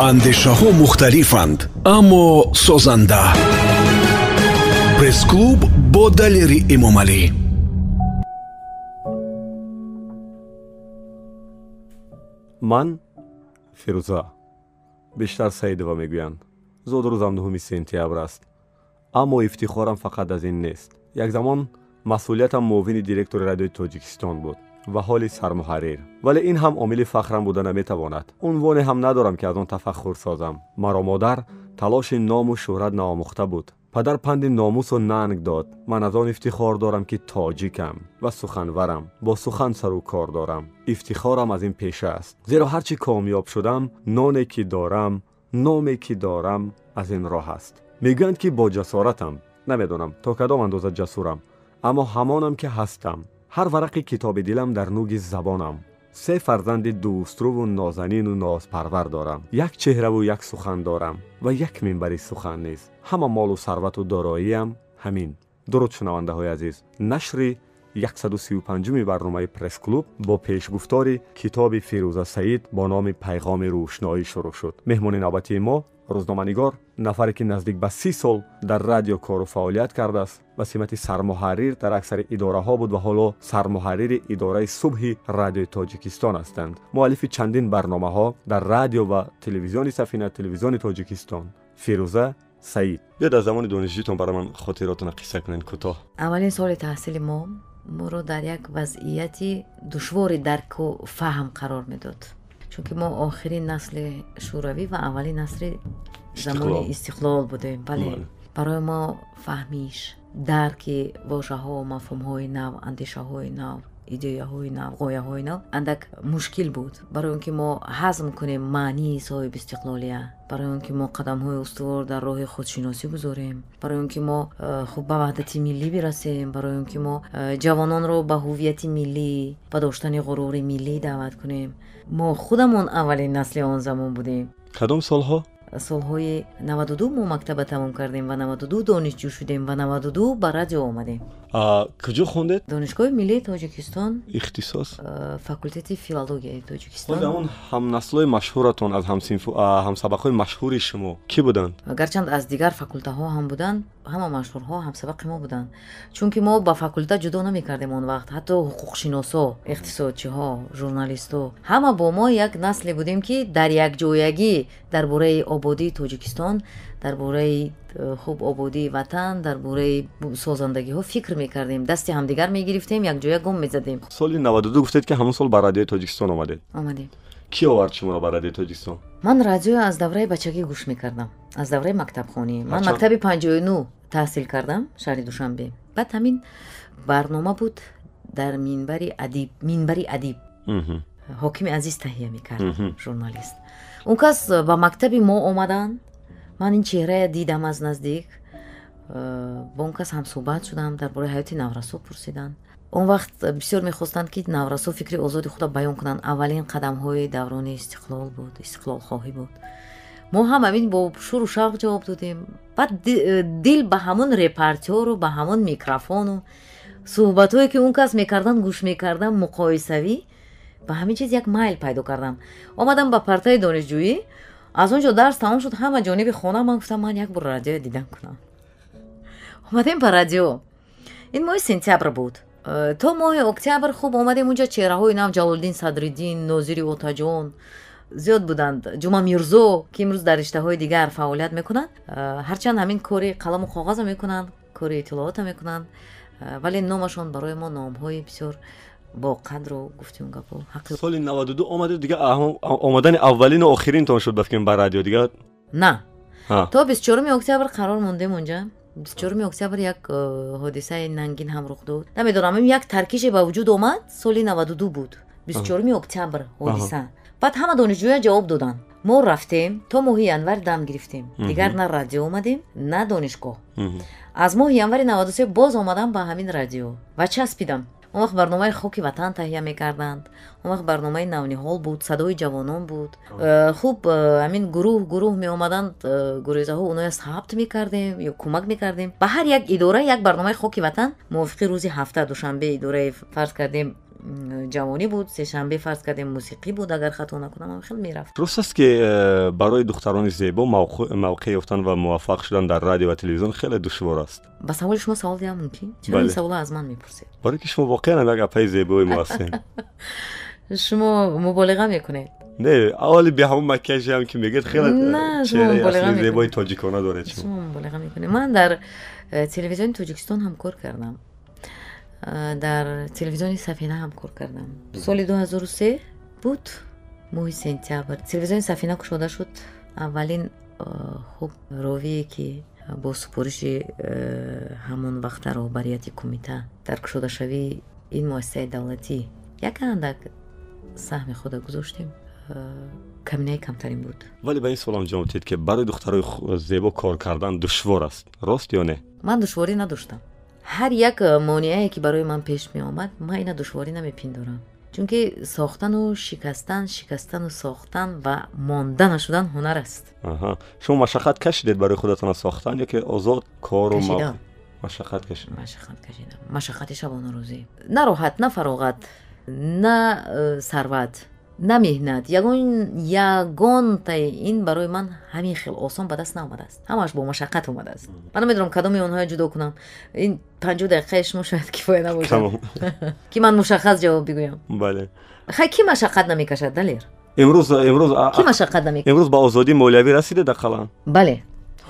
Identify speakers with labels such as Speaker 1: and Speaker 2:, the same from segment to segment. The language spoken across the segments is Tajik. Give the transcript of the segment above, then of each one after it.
Speaker 1: андешаҳо мухталифанд аммо созанда. Пресс-клуб бо далери эмомалӣ.
Speaker 2: Ман фирӯза бештар саидова мегӯянд зодрӯзам дуҳуми сентябр аст. Аммо ифтихорам фақат аз ин нест. Як замон масъулиятам муовини директори радиои тоҷикистон буд ва ҳоли сармуҳаррир вале ин ҳам омили фахрам буда наметавонад унвоне ҳам надорам ки аз он тафаххур созам маро модар талоши ному шӯҳрат наомӯхта буд падар панди номусу нанг дод ман аз он ифтихор дорам ки тоҷикам ва суханварам бо сухан сару кор дорам ифтихорам аз ин пеша аст зеро ҳар чӣ комёб шудам ноне ки дорам номе ки дорам аз ин роҳ аст мегӯянд ки бо ҷасоратам намедонам то кадом андоза ҷасурам аммо ҳамонам ки ҳастам ҳар варақи китоби дилам дар нуги забонам се фарзанди дӯструву нозанину нозпарвар дорам як чеҳраву як сухан дорам ва як минбари сухан низ ҳама молу сарвату дороиям ҳамин дуруд шунавандаҳои азиз нашри 135 барномаи пресс-клуб бо пешгуфтори китоби фирӯза саид бо номи пайғоми рӯшноӣ шурӯъ шуд меҳмони навбатии мо рӯзноманигор нафаре ки наздик ба си сол дар радио кору фаъолият кардааст ба симати сармуҳаррир дар аксари идораҳо буд ва ҳоло сармуҳаррири идораи субҳи радиои тоҷикистон ҳастанд. Муаллифи чандин барномаҳо дар радио ва телевизиони сафина телевизиони тоҷикистон. Фирӯза саид. Биёд аз замони донишҷӯитон барои ман хотиротона қисса кунед кӯтоҳ.
Speaker 3: Аввалин соли таҳсили мо моро дар як вазъияти душвори дарку фаҳм қарор медод чунки мо охирин насли шӯравӣ ва аввалин насли замони истиқлол. будем. Бале барои мо фаҳмиш дарки вожаҳо мафҳумҳои нав андешаҳои нав идеяҳои нав ғояҳои нав андак мушкил буд. Барои он ки мо ҳазм кунем маънии соҳиби истиқлолия барои он ки мо қадамҳои устувор дар роҳи худшиносӣ гузорем барои он ки мо э, хуб ба ваҳдати миллӣ бирасем барои он ки мо э, ҷавононро ба ҳувияти миллӣ ба доштани ғурури миллӣ даъват кунем мо худамон аввалин насли он замон будем.
Speaker 2: Кадом солҳо?
Speaker 3: Солҳои 92 мо мактаба тамом кардем ва 92 донишҷӯ шудем ва 92 ба радио омадем
Speaker 2: куҷо хондед
Speaker 3: донишгоҳи миллии тоҷикистон
Speaker 2: ихтисос.
Speaker 3: факултети филологияи тоҷикистон.
Speaker 2: Он ҳамнаслҳои машҳуратон аз ҳамсабақҳои машҳури шумо. Кӣ буданд?
Speaker 3: Гарчанд аз дигар факултаҳо ҳам буданд ҳама машҳурҳо ҳамсабақи мо буданд. Чунки мо ба факулта ҷудо намекардем он вақт. Ҳатто ҳуқуқшиносо иқтисодчиҳо журналистҳо. Ҳама бо мо як насле будем ки дар якҷоягӣ дар бораи ободии тоҷикистон дар бораи э, хуб ободии ватан дар бораи созандагиҳо фикр мекардем дасти ҳамдигар мегирифтем якҷоя гом мезадем
Speaker 2: соли 92 гуфтед ки ҳамон сол ба радиои тоҷикистон омадед
Speaker 3: омадем
Speaker 2: кӣ овард шуморо ба радиои тоҷикистон
Speaker 3: ман радио аз давраи бачагӣ гӯш мекардам аз давраи мактабхонӣ ман мактаби панҷоину таҳсил кардам шаҳри душанбе баъд ҳамин барнома буд дар минбари адиб минбари адиб ҳокими азиз таҳия мекард журналист он кас ба мактаби мо омаданд ман ин чеҳрая дидам аз наздик. Э, бо он кас ҳамсӯҳбат шудам дар бораи ҳаёти наврасо пурсиданд он вақт бисёр мехостанд ки наврасо фикри озоди худро баён кунанд. Аввалин қадамҳои даврони истиқлол буд истиқлолхоҳӣ буд. Мо ҳам амин бо шуру шавқ ҷавоб додем. Баъд э, дил ба ҳамон репортеру ба ҳамон микрофону суҳбатҳое ки он кас мекарданд гӯш мекардам муқоисавӣ ба ҳамин чиз як майл пайдо кардам. Омадам ба партаи донишҷӯӣ аз он ҷо дарс тамом шуд ҳама ҷониби хона ман гуфтам ман як бор радио дидан кунам. Омадем ба радио. Ин моҳи сентябр буд. Э, то моҳи октябр хуб омадем унҷо чеҳраҳои нав ҷалолиддин садриддин нозири отаҷон зиёд буданд. Ҷума мирзо ки имрӯз дар риштаҳои дигар фаъолият мекунанд. Э, ҳарчанд ҳамин кори қаламу коғаза мекунанд кори иттилоота мекунанд. Э, вале номашон барои мо номҳои бисёр бо қадру гуфтим гапо
Speaker 2: соли 92 омаде дигар омадани аввалину охиринтон шуд ба фикрм ба радио дигар
Speaker 3: на. То 24 октябр қарор мондем онҷа. 24 октябр як э, ҳодисаи нангин ҳам рух дод. Намедонам як таркише ба вуҷуд омад соли 92 буд. 24 октябр ҳодиса. Баъд ҳама донишҷӯя ҷавоб доданд мо рафтем то моҳи январ дам гирифтем. Дигар на радио омадем на донишгоҳ. Аз моҳи январи 93 боз омадам ба ҳамин радио. Ва часпидам он вақт барномаи хоки ватан таҳия мекарданд. Он вақт барномаи навниҳол буд садои ҷавонон буд. Э, хуб э, ҳамин гурӯҳ гурӯҳ меомаданд э, гурезаҳо оноя сабт мекардем ё кӯмак мекардем. Ба ҳар як идора як барномаи хоки ватан мувофиқи рӯзи ҳафта душанбе идораи фарз кардем ҷавонӣ буд сешанбе фарз кардем мусиқӣ буд агар хато накунам ам хел мерафт
Speaker 2: дуруст аст ки э, барои духтарони зебо мавқеъ ёфтан ва муваффақ шудан дар радио ва телевизион хеле душвор аст
Speaker 3: ба саволи шумо савол диҳам мумкин чаро ин саволо аз ман мепурсед
Speaker 2: барое ки шумо воқеан як апаи зебои мо ҳастем
Speaker 3: шумо муболиға мекунед
Speaker 2: не аввали би ҳамон макияжиам ки мегӯед хеле зебои тоҷикона доред
Speaker 3: шумо муболиға мекунед ман дар э, телевизиони тоҷикистон ҳам кор кардам э, дар телевизиони сафина ҳам кор кардам. Соли 2003 буд моҳи сентябр. Телевизиони сафина кушода шуд. Аввалин э, хуб ровие ки бо супориши ҳамон вақта роҳбарияти кумита дар кушодашавии ин муассисаи давлатӣ як андак саҳми худа гузоштем. Каминаи камтарин буд.
Speaker 2: Вале ба ин суолам ҷавоб диҳед ки барои духтарои зебо кор кардан душвор аст. Рост ё не?
Speaker 3: Ман душворӣ надоштам ҳар як монеае ки барои ман пеш меомад ман ина душворӣ намепиндорам чунки сохтану шикастан шикастану сохтан ва монда нашудан ҳунар аст
Speaker 2: шумо машаққат кашидед барои худатона сохтан ё ки озод кору машаққат кашидам
Speaker 3: машаққат кашидам машаққати шабонарӯзӣ на роҳат на фароғат на э, сарват на меҳнат ягон ягонтаи ин барои ман ҳамин хел осон ба даст наомадааст. Ҳамаш бо машаққат омадааст. Ман намедонам кадоми онҳоя ҷудо кунам. Ин панҷоҳ дақиқаи шумо шояд кифоя набошад. Ки ман мушаххас ҷавоб бигӯям.
Speaker 2: Бале.
Speaker 3: Хай ки машаққат намекашад далер?
Speaker 2: Имрӯз имрӯз
Speaker 3: ки машаққат намекашад?
Speaker 2: имрӯз ба озодии молиявӣ расидед ақаллан
Speaker 3: бале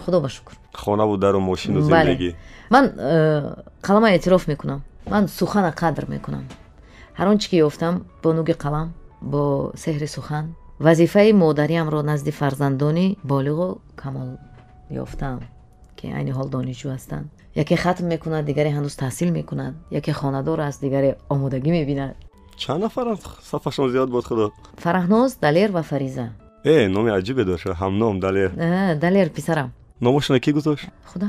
Speaker 3: худо ба шукр.
Speaker 2: Хонаву дару мошину зиндагӣ.
Speaker 3: Ман э, қалама эътироф мекунам. Ман сухана қадр мекунам. Ҳар он чи ки ёфтам бо нуги қалам бо сеҳри сухан вазифаи модариамро назди фарзандони болиғу камол ёфтам ки айни ҳол донишҷӯ ҳастанд яке хатм мекунад дигаре ҳанӯз таҳсил мекунад яке хонадор аст дигаре омодагӣ мебинад
Speaker 2: чанд нафаранд сафашон зиёд буд худо
Speaker 3: фараҳноз далер ва фариза
Speaker 2: э номи аҷибе дошт ҳамном далер
Speaker 3: далер писарам
Speaker 2: номошона кӣ гузошт
Speaker 3: худо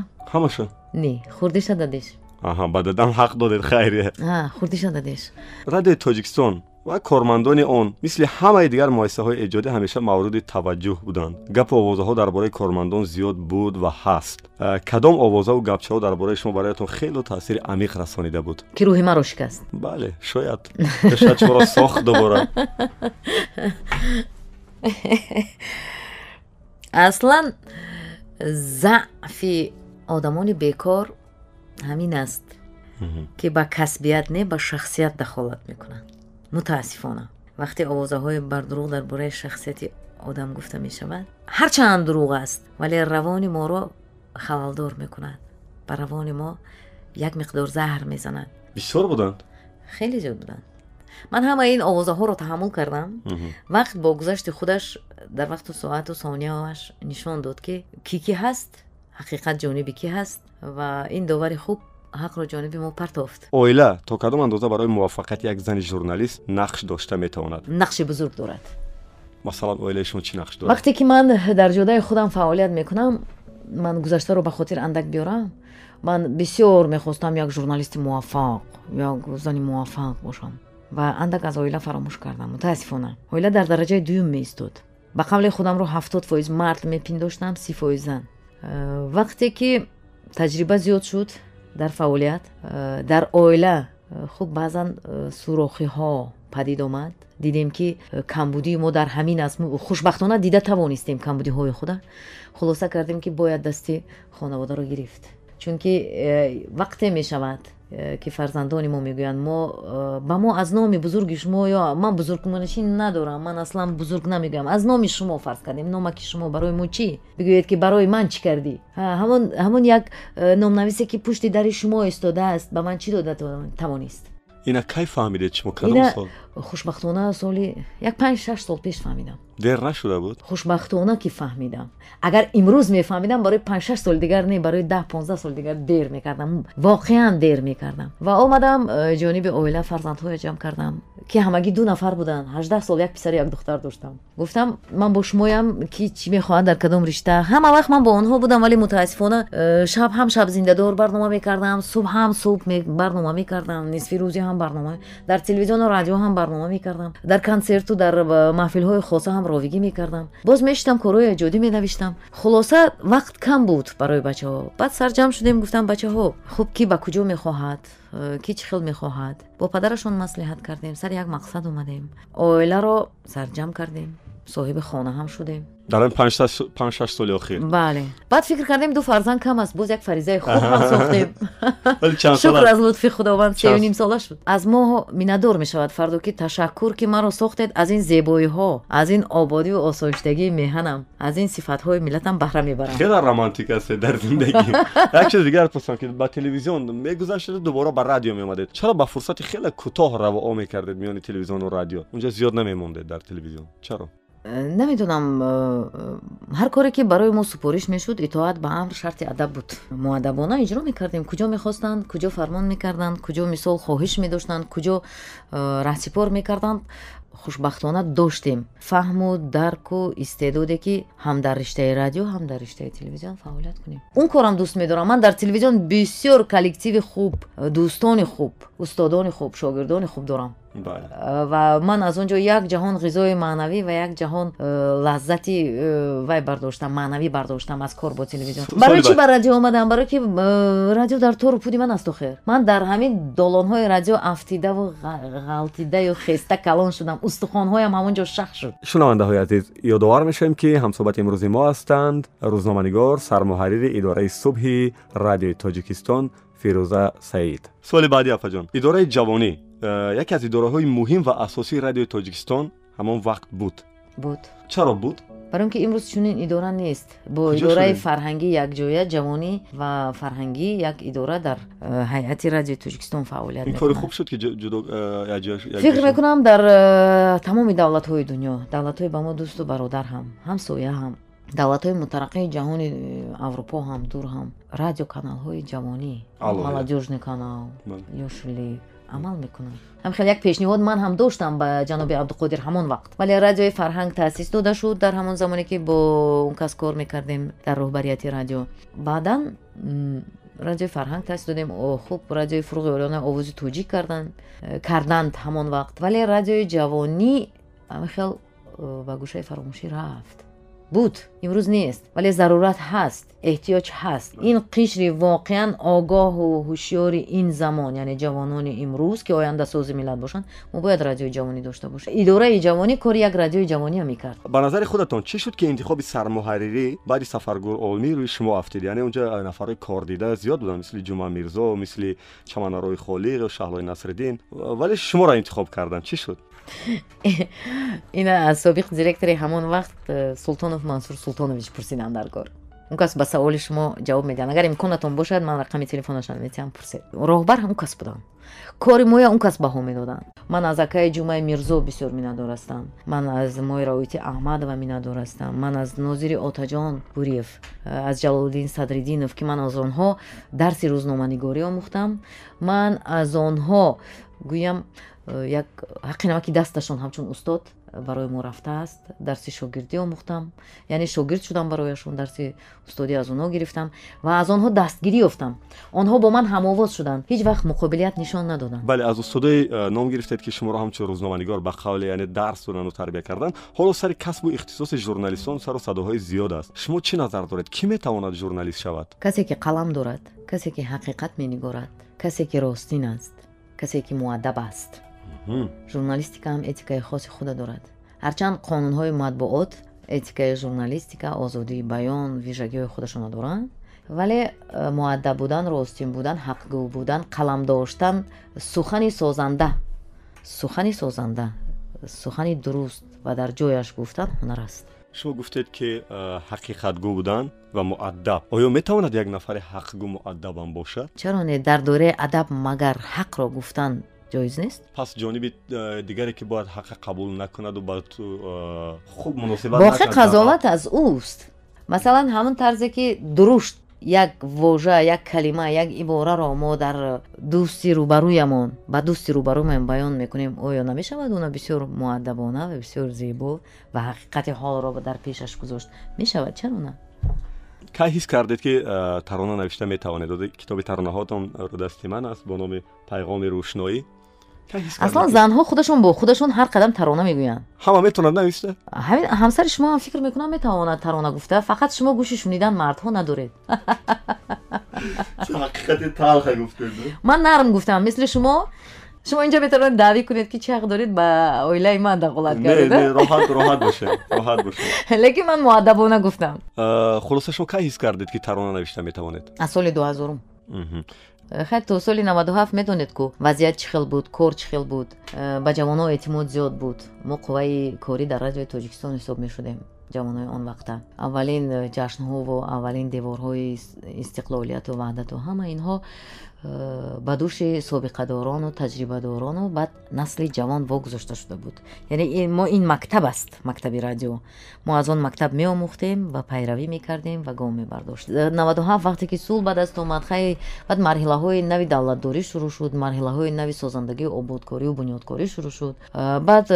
Speaker 2: ҳамашон
Speaker 3: не хурдиша дадеш
Speaker 2: аҳа ба дадам ҳақ додед хайре
Speaker 3: хурдиша дадеш
Speaker 2: радиои тоҷикистон ва кормандони он мисли ҳамаи дигар муассисаҳои эҷодӣ ҳамеша мавруди таваҷҷӯҳ буданд гапу овозаҳо дар бораи кормандон зиёд буд ва ҳаст э, кадом овозаву гапчаҳо дар бораи шумо бароятон хело таъсири амиқ расонида буд
Speaker 3: ки рӯҳи маро шикаст
Speaker 2: бале шояд шояд шумо сохт дубора
Speaker 3: аслан заъфи одамони бекор ҳамин аст ки ба касбият не ба шахсият дахолат мекунанд мутаассифона вақте овозаҳои бардурӯғ дар бораи шахсияти одам гуфта мешавад ҳарчанд дурӯғ аст вале равони моро халалдор мекунад ба равони мо як миқдор заҳр мезанад
Speaker 2: бисёр буданд
Speaker 3: хеле зиёд буданд ман ҳамаи ин овозаҳоро таҳаммул кардам вақт бо гузашти худаш дар вақту соату сонияаш нишон дод ки кӣ кӣ ҳаст ҳақиқат ҷониби кӣ ҳаст ва ин довари хуб ҳақро ҷониби мо партофт.
Speaker 2: Оила то кадом андоза барои муваффақияти як зани журналист нақш дошта метавонад?
Speaker 3: Нақши бузург дорад.
Speaker 2: Масалан оилаи шумо чӣ нақш дорад?
Speaker 3: Вақте ки ман дар ҷодаи худам фаъолият мекунам ман гузаштаро ба хотир андак биёрам. Ман бисёр мехостам як журналисти муваффақ як зани муваффақ бошам ва андак аз оила фаромӯш кардам мутаассифона. Оила дар дараҷаи дуюм меистод. Ба қавли худамро ҳафтод фоиз мард мепиндоштам си фоиз зан э, вақте ки таҷриба зиёд шуд дар фаъолият э, дар оила э, хуб баъзан э, сурохиҳо падид омад. Дидем ки камбудии мо дар ҳамин аст хушбахтона дида тавонистем камбудиҳои худа. Хулоса кардем ки бояд дасти хонаводаро гирифт чунки вақте мешавад Э, ки фарзандони мо мегӯянд мо э, ба мо аз номи бузурги шумо ё ман бузургмонишин надорам ман аслан бузург намегӯям аз номи шумо фарз кардем номаки шумо барои мо чӣ бигӯед ки барои ман чӣ кардӣ ҳамон як э, номнависе ки пушти дари шумо истодааст ба ман чӣ дода тавонист
Speaker 2: ина кай фаҳмидед шумо кадом сол
Speaker 3: хушбахтона соли як панҷ шаш сол пеш фаҳмидам
Speaker 2: дер нашуда буд
Speaker 3: хушбахтона ки фаҳмидам агар имрӯз мефаҳмидам барои панҷшаш соли дигар не барои даҳ понздаҳ соли дигар дер мекардам воқеан дер мекардам ва омадам э, ҷониби оила фарзандҳоя ҷамъ кардам ки ҳамагӣ ду нафар буданд ҳаждаҳ сол як писару як духтар доштам. Гуфтам ман бо шумоям ки чӣ мехоҳад дар кадом ришта? Ҳама вақт ман бо онҳо будам вале мутаассифона э, шаб ҳам шабзиндадор барнома мекардам субҳ ҳам субҳ барнома мекардам нисфи рӯзи ҳам барнома дар телевизиону радио ҳам барнома мекардам дар консерту дар маҳфилҳои хоса ҳам ровигӣ мекардам. Боз мешитам корҳои эҷодӣ менавиштам. Хулоса вақт кам буд барои бачаҳо. Баъд сарҷамъ шудем гуфтам бачаҳо хуб кӣ ба куҷо мехоҳад ки чӣ хел мехоҳад? Бо падарашон маслиҳат кардем сари як мақсад омадем. Оиларо сарҷамъ кардем соҳиби хона ҳам шудем
Speaker 2: дар ин панҷ шаш соли охир
Speaker 3: бале баъд фикр кардем ду фарзанд кам аст боз як фаризаи хуб ҳам сохтем шукр аз лутфи худованд сеюним сола шуд аз мо миннатдор мешавад фардо ки ташаккур ки маро сохтед аз ин зебоиҳо аз ин ободиву осоиштагии меҳанам аз ин сифатҳои миллатам баҳра мебарам
Speaker 2: хеле романтик астед дар зиндагӣ як чиз дигар пурсам ки ба телевизион мегузаштед дубора ба радио меомадед чаро ба фурсати хеле кӯтоҳ равоо мекардед миёни телевизиону радио унҷа зиёд намемондед дар телевизион чаро
Speaker 3: намедонам э, ҳар коре ки барои мо супориш мешуд итоат ба амр шарти адаб буд. Муаддабона иҷро мекардем. Куҷо мехостанд? Куҷо фармон мекарданд? Куҷо мисол хоҳиш медоштанд? Куҷо э, раҳсипор мекарданд хушбахтона доштем. Фаҳму дарку истеъдоде ки ҳам дар риштаи радио ҳам дар риштаи телевизион фаъолият кунем. Он корам дӯст медорам. Ман дар телевизион бисёр коллективи хуб дӯстони хуб устодони хуб шогирдони хуб дорам. Ва ман аз он ҷо як ҷаҳон ғизои маънавӣ ва як ҷаҳон э, лаззати э, вай бардоштам маънавӣ бардоштам аз кор бо телевизион. Барои чӣ ба радио омадам? Барое ки э, радио дар тору пуди ман аст охер. Ман дар ҳамин долонҳои радио афтидаву ғалтидаю хеста калон шудам устухонҳоям ҳамон ҷо шах шуд
Speaker 2: шунавандаҳои азиз ёдовар мешавем ки ҳамсоҳбати имрӯзи мо ҳастанд рӯзноманигор сармуҳаррири идораи субҳи радиои тоҷикистон фирӯза саид суоли баъди афаҷон идораи ҷавонӣ Э, яке аз идораҳои муҳим ва асосии радиои тоҷикистон ҳамон вақт буд
Speaker 3: буд
Speaker 2: чаро буд
Speaker 3: барои он ки имрӯз чунин идора нест. Бо идораи фарҳангӣ якҷоя ҷавонӣ ва фарҳангӣ як идора дар э, ҳайати радиои тоҷикистон фаъолият
Speaker 2: кори хуб шуд ки э,
Speaker 3: фикр мекунам дар тамоми давлатҳои дунё. Давлатҳои ба мо дӯсту бародар ҳам ҳамсоя ҳам давлатҳои мутараққии ҷаҳони аврупо ҳам дур ҳам радиоканалҳои ҷавонӣ молодёжный канал ёшли амал мекунад ҳамхел як пешниҳод ман ҳам доштам ба ҷаноби абдуқодир ҳамон вақт. Вале радиои фарҳанг таъсис дода шуд дар ҳамон замоне ки бо он кас кор мекардем дар роҳбарияти радио. Баъдан радиои фарҳанг таъсис додем хуб радиои фуруғи олиёна овози тоҷик кардан э, карданд ҳамон вақт вале радиои ҷавонӣ ҳамихел э, ба гӯшаи фаромӯшӣ рафт буд имрӯз нест вале зарурат ҳаст эҳтиёҷ ҳаст ин қишри воқеан огоҳу ҳушёри ин замон яъне ҷавонони имрӯз ки ояндасози миллат бошанд мо бояд радиои ҷавонӣ дошта бошем идораи ҷавонӣ кори як радиои ҷавониам мекард
Speaker 2: ба назари худатон чӣ шуд ки интихоби сармуҳаррирӣ баъди сафаргур олмӣ рӯи шумо афтид яъне унҷа нафарҳои кордида зиёд буданд мисли ҷумъа мирзо мисли чаманарои холиқ ё шаҳлои насриддин вале шуморо интихоб карданд чӣ шуд
Speaker 3: ина аз собиқ директори ҳамон вақт э, султонов мансур султонович пурсидам дар кор он кас ба саволи шумо ҷавоб медиҳад. Агар имконатон бошад ман рақами телефонашон метиҳам пурсед. Роҳбар ҳам кас будам. Кори моя он кас баҳо медоданд. Ман аз акаи ҷумаи мирзо бисёр миннатдор ҳастам. Ман аз мои равоити аҳмадова миннатдор ҳастам. Ман аз нозири отаҷон гуриев э, аз ҷалолиддин садриддинов ки ман аз онҳо дарси рӯзноманигорӣ омӯхтам. Ман аз онҳо гӯям як ҳаққи намаки дасташон ҳамчун устод барои мо рафтааст дарси шогирдӣ омӯхтам. Яъне шогирд шудам барояшон дарси устодӣ аз онҳо гирифтам ва аз онҳо дастгирӣ ёфтам. Онҳо бо ман ҳамовоз шуданд. Ҳеҷ вақт муқобилият нишон надоданд.
Speaker 2: Бале аз устодои э, ном гирифтед ки шуморо ҳамчун рӯзноманигор ба қавле яъне дарс додану тарбия кардан ҳоло сари касбу ихтисоси журналистон сару садоҳои зиёд аст. Шумо чӣ назар доред? Кӣ метавонад журналист шавад?
Speaker 3: Касе ки қалам дорад касе ки ҳақиқат менигорад касе ки ростин аст касе ки муаддаб аст журналистика ҳам этикаи хоси худа дорад. Ҳарчанд қонунҳои матбуот этикаи журналистика озодии баён вижагиҳои худашонро доранд вале э, муаддаб будан ростин будан ҳақгӯ будан қалам доштан сухани созанда. Сухани созанда. Сухани дуруст ва дар ҷояш гуфтан ҳунар аст.
Speaker 2: Шумо гуфтед ки э, ҳақиқатгӯ будан ва муаддаб. Оё метавонад як нафари ҳақгӯ муаддабам бошад?
Speaker 3: Чаро не дар дораи адаб магар ҳақро гуфтан ҷоиз нест?
Speaker 2: Пас ҷониби э, дигаре ки бояд ҳаққа қабул накунаду ба ту э, хуб муносибат
Speaker 3: воқеъ қазолат аз ӯст. Масалан ҳамон тарзе ки дурушт як вожа як калима як ибораро мо дар дӯсти рӯбарӯямон ба дӯсти рӯбарӯмон баён мекунем оё намешавад? Уна бисёр муаддабона ва бисёр зебо ва ҳақиқати ҳолро дар пешаш гузошт. Мешавад чаро на?
Speaker 2: Кай ҳис кардед ки э, тарона навишта метавонед? Китоби таронаҳотон рӯдасти ман аст бо номи пайғоми рӯшноӣ
Speaker 3: аслан занҳо худашон бо худашон ҳар қадам тарона мегӯянд
Speaker 2: ҳама метавонад нависта
Speaker 3: ҳамсари шумо ҳам фикр мекунам метавонад тарона гуфта фақат шумо гӯши шунидан мардҳо надоред
Speaker 2: ҳақиқати талха гуфтед
Speaker 3: ман нарм гуфтам мисли шумо шумо инҷо метавонед давӣ кунед ки чӣ ҳақ доред ба оилаи ман дахолат
Speaker 2: кардедроҳат бошед роҳат бошед
Speaker 3: лекин ман муаддабона гуфтам
Speaker 2: хулоса шумо кай ҳис кардед ки тарона навишта метавонед
Speaker 3: аз соли дуҳазорум хай то соли наваду ҳафт медонед ку вазъият чӣ хел буд кор чӣ хел буд ба ҷавонҳо эътимод зиёд буд. Мо қувваи корӣ дар радиои тоҷикистон ҳисоб мешудем ҷавонҳои он вақта. Аввалин ҷашнҳову аввалин деворҳои истиқлолияту ваҳдату ҳама инҳо Э, ба дӯши собиқадорону таҷрибадорону баъд насли ҷавон вогузошта шуда буд. Яъне мо ин мактаб аст мактаби радио. Мо аз он мактаб меомӯхтем ва пайравӣ мекардем ва гом мебардошт. Э, наваду ҳафт вақте ки сул баъд аст омад хай баъд марҳилаҳои нави давлатдорӣ шурӯъ шуд марҳилаҳои нави созандагии ободкорию бунёдкорӣ шурӯъ шуд. Э, баъд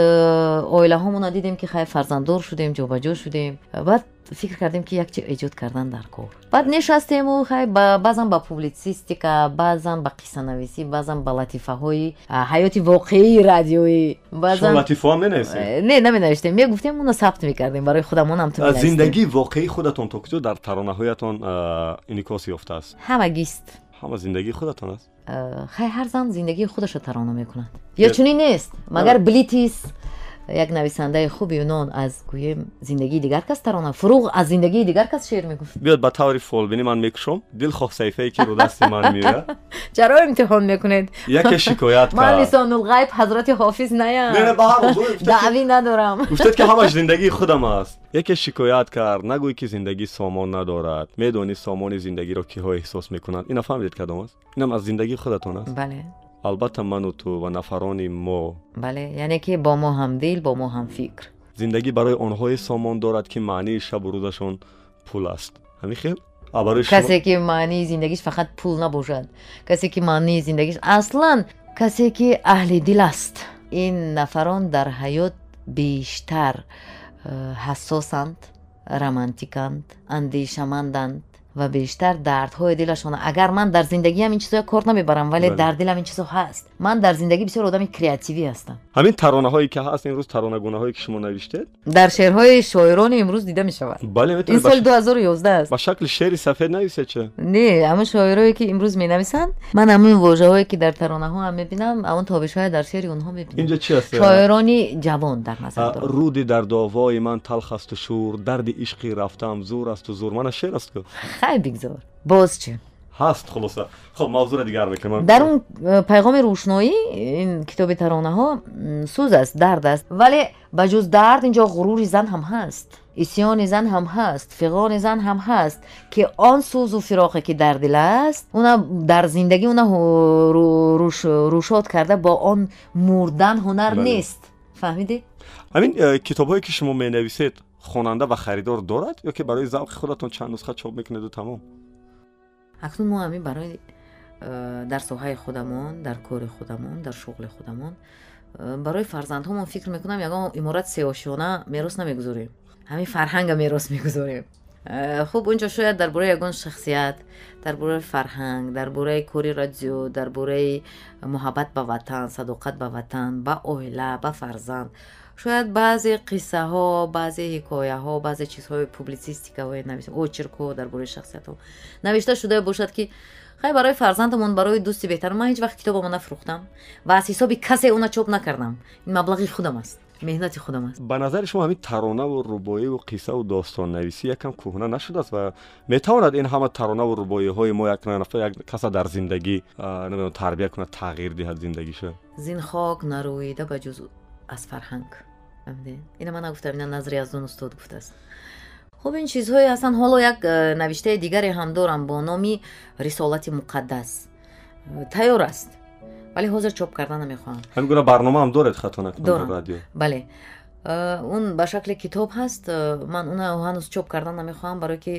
Speaker 3: оилаҳомона дидем ки хай фарзанддор шудем ҷобаҷо шудем. Баъд фикр кардем ки як чи эҷод кардан дар кор. Баъд нешастему хай баъзан ба публитсистика баъзан ба қиссанависӣ баъзан ба латифаҳои ҳаёти воқеии радиои
Speaker 2: э,
Speaker 3: не наменавиштем мегуфтем уно сабт мекардем барои худамонам
Speaker 2: зиндагии воқеии худатон то куҷо дар таронаҳоятон инъикос ёфтааст
Speaker 3: ҳамагист
Speaker 2: ҳама зиндагии худатон аст?
Speaker 3: Хай ҳар зан зиндагии худашро тарона мекунад. Ё чунин нест магар блитис як нависандаи хуби юнон аз гӯем зиндагии дигар кас тарона фуруғ аз зиндагии дигар кас шеър мегуфт
Speaker 2: биёд ба таври фолбинӣ ман мекушом дилхоҳ саҳифае ки ро дасти ман меояд
Speaker 3: чаро имтиҳон мекунед
Speaker 2: яке шикоят
Speaker 3: ман лисонулғайб ҳазрати ҳофиз наям даъвӣ надорам
Speaker 2: гуфтед ки ҳамаш зиндагии худам аст яке шикоят кард нагӯй ки зиндагӣ сомон надорад медонӣ сомони зиндагиро киҳо эҳсос мекунанд ина фаҳмидед кадом аст инам аз зиндагии худатон аст
Speaker 3: бале
Speaker 2: албатта ману ту ва нафарони мо
Speaker 3: бале яъне ки бо мо ҳамдил бо мо ҳамфикр
Speaker 2: зиндагӣ барои онҳое сомон дорад ки маънии шабу рӯзашон пул аст ҳамин хел
Speaker 3: касе ки маънии зиндагиш фақат пул набошад касе ки маънии зиндагиш аслан касе ки аҳли дил аст ин нафарон дар ҳаёт бештар э, ҳассосанд романтиканд андешаманданд ва бештар дардҳои дилашон агар ман дар зиндагиам ин чизоя кор намебарам вале дар дилам ин чизо ҳаст ман дар зиндагӣ бисёр одами креативӣ ҳастам
Speaker 2: ҳамин таронаҳое ки ҳаст имрӯз таронагунаҳое ки шумо навиштед
Speaker 3: дар шеърҳои шоирони имрӯз дида мешавад ин соли 2011
Speaker 2: аст ба шакли шеъри сафед нависед чӣ
Speaker 3: не ҳамн шоирое ки имрӯз менависанд ман ҳамин вожаҳое ки дар таронаҳоам мебинам ҳамн табишҳое дар шеъри онҳо мебинам
Speaker 2: инҷо чи аст
Speaker 3: шоирони ҷавон дар назар дорам
Speaker 2: руди дар довои ман талх асту шур дарди ишқи рафтам зур асту зур мана шеър аст ку
Speaker 3: хай бигзор боз чӣ
Speaker 2: ҳаст хулоса хоб мавзуъ дигар мекунам
Speaker 3: дар он э, пайғоми рӯшноӣ ин китоби таронаҳо сӯз аст дард аст вале ба ҷуз дард инҷо ғурури зан ҳам ҳаст исьёни зан ҳам ҳаст фиғони зан ҳам ҳаст ки он сӯзу фироқе ки дар дил аст уна дар зиндагӣ уна рӯшод карда бо он мурдан ҳунар нест фаҳмидед
Speaker 2: ҳамин э, китобҳое ки шумо менависед хонанда ва харидор дорад ё ки барои завқи худатон чанд нусха чоп мекунеду тамом
Speaker 3: акнун мо ҳамин барои э, дар соҳаи худамон дар кори худамон дар шуғли худамон. Э, барои фарзандҳомон фикр мекунам ягон иморат сеошиёна мерос намегузорем. Ҳамин фарҳанга мерос мегузорем. Э, хуб унҷо шояд дар бораи ягон шахсият дар бораи фарҳанг дар бораи кори радио дар бораи муҳаббат ба ватан садоқат ба ватан ба оила ба фарзанд шояд баъзе қиссаҳо баъзе ҳикояҳо баъзе чизҳои публицистикаҳое очеркҳо дар бораи шахсиятҳо. Навишта шуда бошад ки хай барои фарзандамон барои дӯсти беҳтар ман ҳеҷ вақт китобамо нафурӯхтам ва аз ҳисоби касе уна чоп накардам. Ин маблағи худам аст меҳнати худам аст.
Speaker 2: Ба назари шумо ҳамин таронаву рубоиву қиссаву достоннависӣ якам кӯҳна нашудааст ва метавонад ин ҳама таронаву рубоиҳои мо як каса дар зиндагӣ тарбия кунад тағйир диҳад зиндагиша.
Speaker 3: Зинхок нарӯида ба ҷуз аз фарҳанг ина ман нагуфтам ина назри аздон устод гуфтааст. Хуб ин чизҳое ҳастанд ҳоло як э, навиштаи дигаре ҳам дорам бо номи рисолати муқаддас. Э, тайёр аст. Вале ҳозир чоп карда намехоҳам
Speaker 2: ҳамин гуна барномаам доред хатона радио.
Speaker 3: Бале он э, ба шакли китоб ҳаст. Ман уна ҳанӯз чоп карда намехоҳам барое ки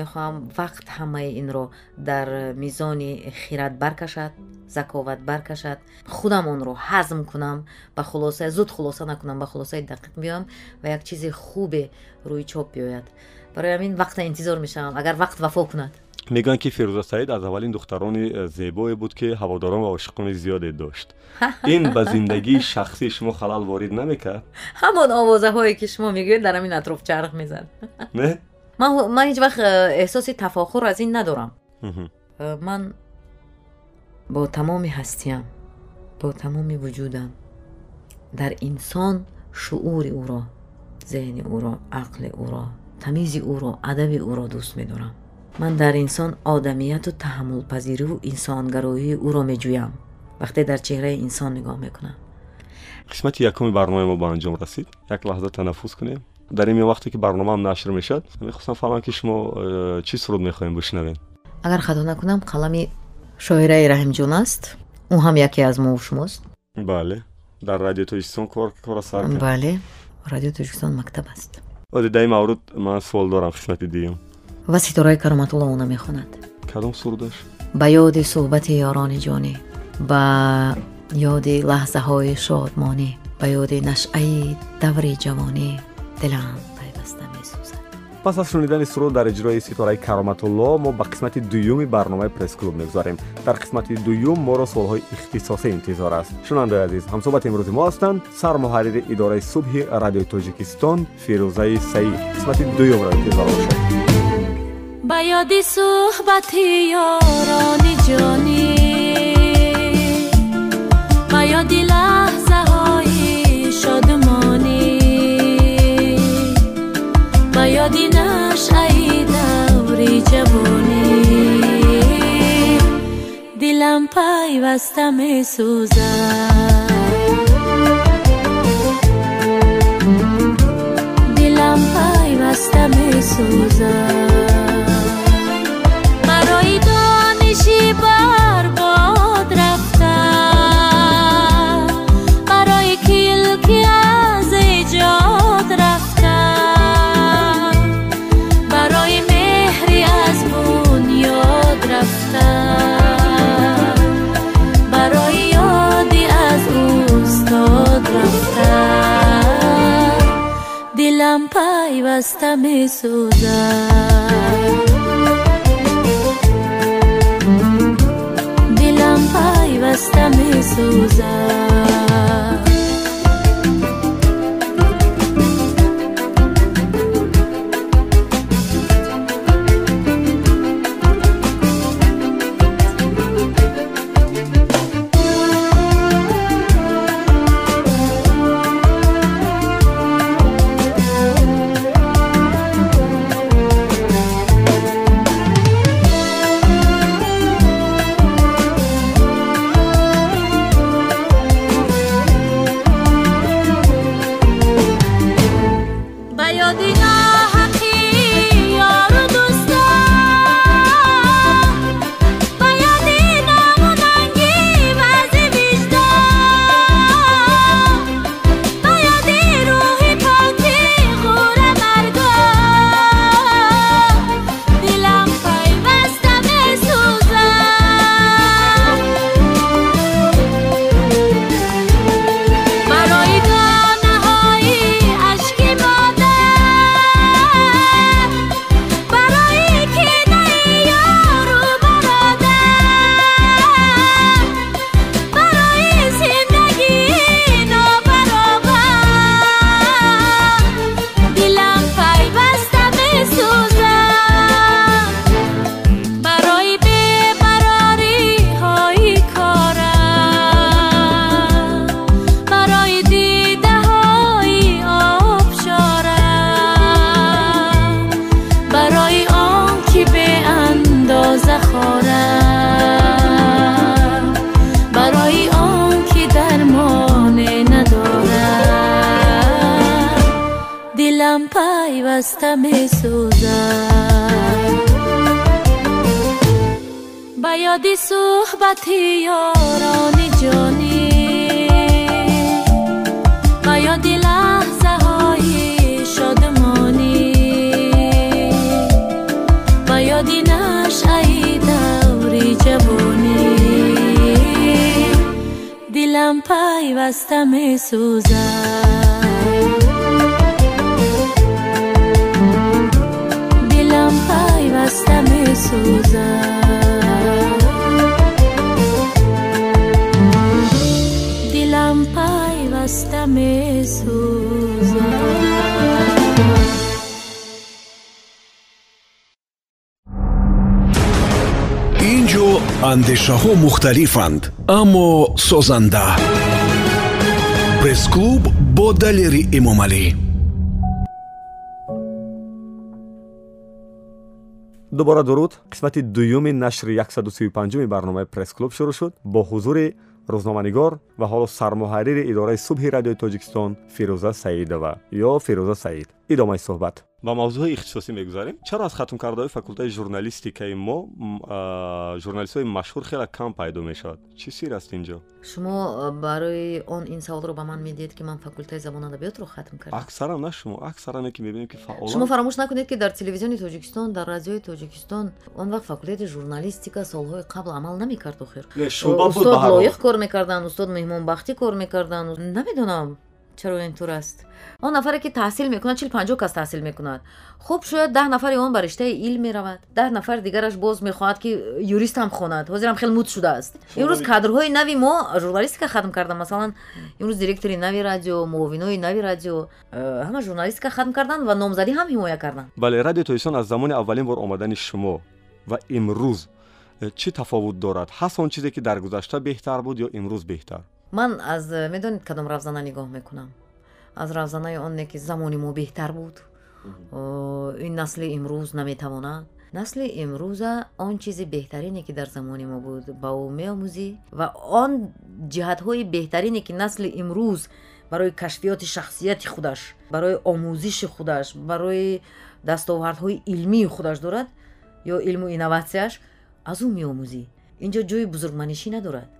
Speaker 3: мехоҳам вақт ҳамаи инро дар мизони хират баркашад заковат баркашад. Худам онро ҳазм кунам ба хулоса зуд хулоса накунам ба хулосаи дақиқ биёям ва як чизи хубе рӯи чоп биёяд. Барои ҳамин вақта интизор мешавам агар вақт вафо кунад
Speaker 2: мегӯянд ки фирӯза саид аз аввалин духтарони э, зебое буд ки ҳаводорон ва ошиқони зиёде дошт ин ба зиндагии шахсии шумо халал ворид намекард
Speaker 3: ҳамон овозаҳое ки шумо мегӯед дар ҳамин атроф чарх мезад
Speaker 2: не
Speaker 3: ман ҳеҷ вақт э, эҳсоси тафохур аз ин надорам Э, ман бо тамоми ҳастиям бо тамоми вуҷудам дар инсон шуури ӯро зеҳни ӯро ақли ӯро тамизи ӯро адаби ӯро дӯст медорам ман дар инсон одамияту таҳаммулпазириву инсонгароии ӯро меҷӯям вақте дар чеҳраи инсон нигоҳ мекунам.
Speaker 2: Қисмати якуми барномаи мо ба анҷом расид. Як лаҳза танаффус кунем. Дар ин вақте ки барномаам нашр мешавад мехостам фаҳмам ки шумо э, чӣ суруд мехоҳем бишнавем
Speaker 3: агар хато накунам қалами шоираи раҳимҷон аст. Ӯ ҳам яке аз мо шумост
Speaker 2: бале. Дар радио тоҷикистон кор кора сар
Speaker 3: бале. Радио тоҷикистон мактаб аст.
Speaker 2: Оди дар ин маврид ман суол дорам қисмати дуюм
Speaker 3: ва ситораи кароматулло она мехонад
Speaker 2: кадом сурудаш
Speaker 3: ба ёди суҳбати ёрони ҷонӣ ба ёди лаҳзаҳои шодмонӣ ба ёди нашъаи даври ҷавонӣ дилам пайваста месӯзад.
Speaker 2: Пас аз шунидани суруд дар иҷрои ситораи кароматулло мо ба қисмати дуюми барномаи пресс-клуб мегузарем дар қисмати дуюм моро суолҳои ихтисосӣ интизор аст. Шунавандаи азиз ҳамсӯҳбати имрӯзи мо ҳастанд сармуҳаррири идораи субҳи радиои тоҷикистон фирӯзаи саид. Қисмати дуюмро интизор бошед
Speaker 4: ба ёди суҳбати ёрони ҷонӣ ба ёди лаҳзаҳои шодмонӣ ба ёди нашъаи даври ҷавонӣ дилам пайваста месӯзад дилам пайваста месӯзад пайваста месӯзад дилам пайваста месӯзад پیوسته می سوزد به یاد صحبت یاران جانی. به یاد لحظه های شادمانی. به یاد نشعه دور جوانی. دلم پیوسته می پیوسته می سوزد دلم پیوسته می
Speaker 1: андешаҳо мухталифанд аммо созанда пресс-клуб бо далери эмомалӣ
Speaker 2: дубора дуруд қисмати дуюми нашри 135 барномаи пресс-клуб шурӯъ шуд бо ҳузури рӯзноманигор ва ҳоло сармуҳаррири идораи субҳи радиои тоҷикистон фирӯза саидова ё фирӯза саид идомаи суҳбат. Ба мавзӯи ихтисосӣ мегузарем чаро аз хатмкардаҳои факултаи журналистикаи мо журналистҳои машҳур хеле кам пайдо мешавад? Чӣ сир аст инҷо?
Speaker 3: Шумо барои он ин саволро ба ман медиҳед ки ман факултаи забон адабиётро хатм кардам.
Speaker 2: Аксаран на шумо аксаране ки мебинем ки фаъолан
Speaker 3: шумо фаромӯш накунед ки дар телевизиони тоҷикистон дар радиои тоҷикистон он вақт факултати журналистика солҳои қабл амал намекард охир. Устод лоиқ кор мекарданд устод меҳмонбахтӣ кор мекарданд намедонам чаро ин тур аст? Он нафаре ки таҳсил мекунад чил панҷоҳ кас таҳсил мекунад. Хуб шояд даҳ нафари он ба риштаи илм меравад. Даҳ нафари дигараш боз мехоҳад ки юристам хонад. Ҳозирам хеле муд шудааст. Имрӯз кадрҳои нави мо журналистика хатм карда. Масалан имрӯз директори нави радио муовинои нави радио. Э, ҳама журналистика хатм карданд ва номзадӣ ҳам ҳимоя карданд
Speaker 2: бале радио тоистон аз замони аввалин бор омадани шумо ва имрӯз. Э, чӣ тафовут дорад? Ҳаст он чизе ки дар гузашта беҳтар буд ё имрӯз беҳтар
Speaker 3: ман аз медонед кадом равзана нигоҳ мекунам. Аз равзанаи оне ки замони мо беҳтар буд. Ин насли имрӯз наметавонад насли имрӯза он чизи беҳтарине ки дар замони мо буд ба ӯ меомӯзӣ ва он ҷиҳатҳои беҳтарине ки насли имрӯз барои кашфиёти шахсияти худаш барои омӯзиши худаш барои дастовардҳои илмии худаш дорад ё илму инноватсияш аз ӯ меомӯзӣ. Инҷо ҷои бузургманишӣ надорад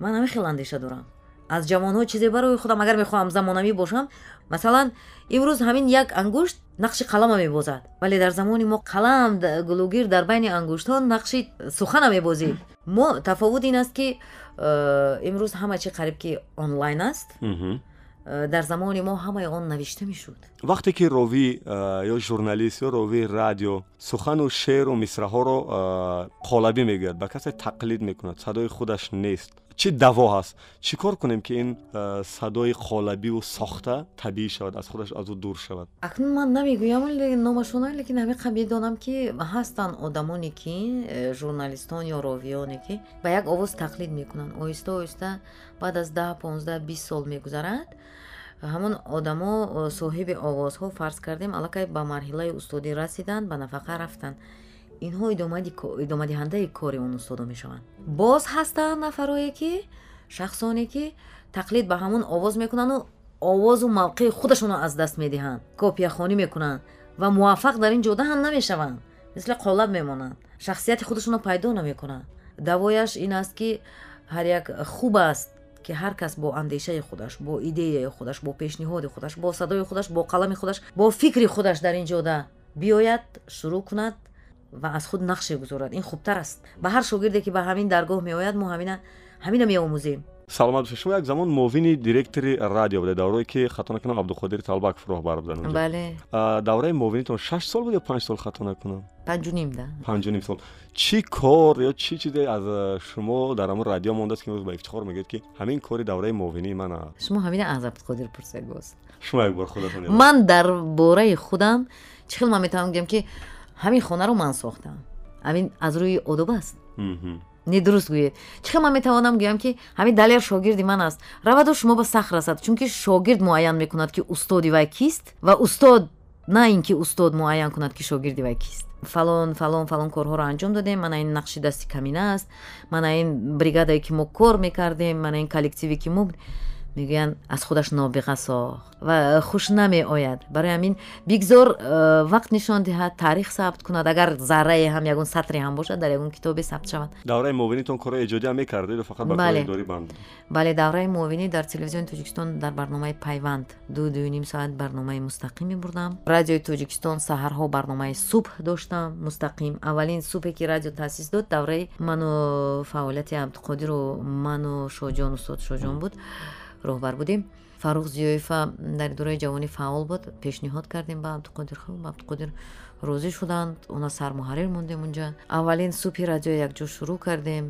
Speaker 3: ман ҳамин хел андеша дорам. Аз ҷавонҳо чизе барои худам агар мехоҳам замонавӣ бошам масалан имрӯз ҳамин як ангушт нақши қалама мебозад вале дар замони мо қалам гулугир дар байни ангуштҳо нақши сухана мебозид. Мо тафовут ин аст ки э, имрӯз ҳама чи қариб ки онлайн аст э, дар замони мо ҳамаи он навишта мешуд?
Speaker 2: Вақте ки ровӣ э, ё журналист ё ровии радио сухану шеъру мисраҳоро қолабӣ мегӯяд ба касе тақлид мекунад садои худаш нест чӣ даво ҳаст? Чӣ кор кунем ки ин э, садои қолабиву сохта табиӣ шавад аз худаш аз ӯ дур шавад?
Speaker 3: Акнун ман намегӯям номашона лекин ҳамиқа медонам ки ҳастанд одамоне ки э, журналистон ё ровиёне ки ба як овоз тақлид мекунанд. Оҳиста оҳиста баъд аз даҳ понздаҳ бист сол мегузарад. Ҳамон одамо э, соҳиби овозҳо фарз кардем аллакай ба марҳилаи устодӣ расиданд ба нафақа рафтанд инҳо идомадиҳандаи кори он устодо мешаванд. Боз ҳастанд нафарое ки шахсоне ки тақлид ба ҳамон овоз мекунанду овозу мавқеи худашонро аз даст медиҳанд. Копияхонӣ мекунанд ва муваффақ дар ин ҷода ҳам намешаванд. Мисли қолаб мемонанд. Шахсияти худашонро пайдо намекунанд. Давояш ин аст ки ҳар як хуб аст ки ҳар кас бо андешаи худаш бо идеяи худаш бо пешниҳоди худаш бо садои худаш бо қалами худаш бо фикри худаш дар ин ҷода биёяд шурӯъ кунад ва аз худ нақше гузорад ин хубтар аст ба ҳар шогирде ки ба ҳамин даргоҳ меояд мо ҳамина меомӯзем
Speaker 2: саломат бошед шумо як замон муовини директори радио будед даврое ки хато накунам абдуқодир талбаков роҳбар буданд
Speaker 3: бале
Speaker 2: давраи муовинитон шаш сол буд ё панҷ сол хато накунам
Speaker 3: панҷу ним да
Speaker 2: панҷу ним сол чӣ кор ё чӣ чизе аз шумо дар ҳамон радио мондааст ки имрӯз ба ифтихор мегӯед ки ҳамин кори давраи муовинии ман аст
Speaker 3: шумо ҳамина аз абдуқодир пурсед боз
Speaker 2: шумо як бор худатон
Speaker 3: ман дар бораи худам чӣ хел ман метавонам гӯям ки ҳамин хонаро ман сохтам. Ҳамин аз рӯи одоб аст. Не дуруст гӯед. Чӣ хел ман метавонам гӯям ки ҳамин далер шогирди ман аст? Раваду шумо ба сах расад чунки шогирд муайян мекунад ки устоди вай кист ва устод на ин ки устод муайян кунад ки шогирди вай кист. Фалон фалон фалон корҳоро анҷом додем. Мана ин нақши дасти камина аст. Мана ин бригадае ки мо кор мекардем. Мана ин коллективе ки мо мегӯянд аз худаш нобиға сохт ва хуш намеояд. Барои ҳамин бигзор э, вақт нишон диҳад таърих сабт кунад. Агар заррае ҳам ягон сатре ҳам бошад дар ягон китобе сабт шавад.
Speaker 2: Давраи муовинитон корои эҷодӣ ҳам мекардед фақат ба коридорӣ банд?
Speaker 3: Бале давраи муовинӣ дар телевизиони тоҷикистон дар барномаи пайванд. Ду дуюним соат барномаи мустақим мебурдам радиои тоҷикистон саҳарҳо барномаи субҳ доштам мустақим. Аввалин субҳе ки радио таъсис дод давраи ману фаъолияти абдуқодиру ману шоҷон устод шоҷон буд роҳбар будем. Фарух зиёифа дар идораи ҷавонӣ фаъол буд. Пешниҳод кардем ба абдуқодир хуб абдуқодир розӣ шуданд. Она сармуҳаррир мондем унҷа. Аввалин субҳи радио якҷо шурӯъ кардем.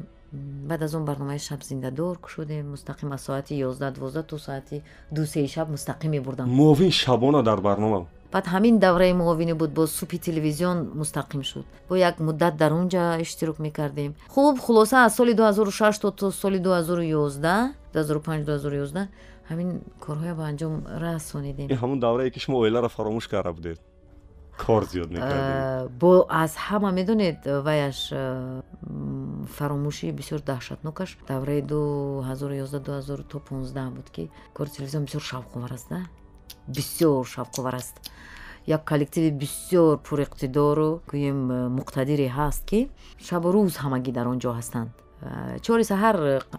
Speaker 3: Баъд аз он барномаи шаб зиндадор кушодем мустақим аз соати ёздаҳ дувоздаҳ то соати ду сеи шаб мустақим мебурдам.
Speaker 2: Муовин шабона дар барнома
Speaker 3: баъд ҳамин давраи муовинӣ буд бо субҳи телевизион мустақим шуд. Бо як муддат дар он ҷа иштирок мекардем. Хуб хулоса аз соли 2006 то то соли 2011 2005-2011 ҳамин корҳоя ба анҷом расонидем
Speaker 2: ин ҳамун даврае ки шумо оиларо фаромӯш карда будед. Кор зиёд мекардед
Speaker 3: бо аз ҳама медонед ваяш фаромӯшии бисёр даҳшатнокаш. Давраи 2011 то 15 буд ки кори телевизион бисёр шавқовар аст да? Бисёр шавқовар аст як коллективи бисёр пуриқтидору гӯем муқтадире ҳаст ки шабу рӯз ҳамагӣ дар он ҷо ҳастанд. Чори саҳар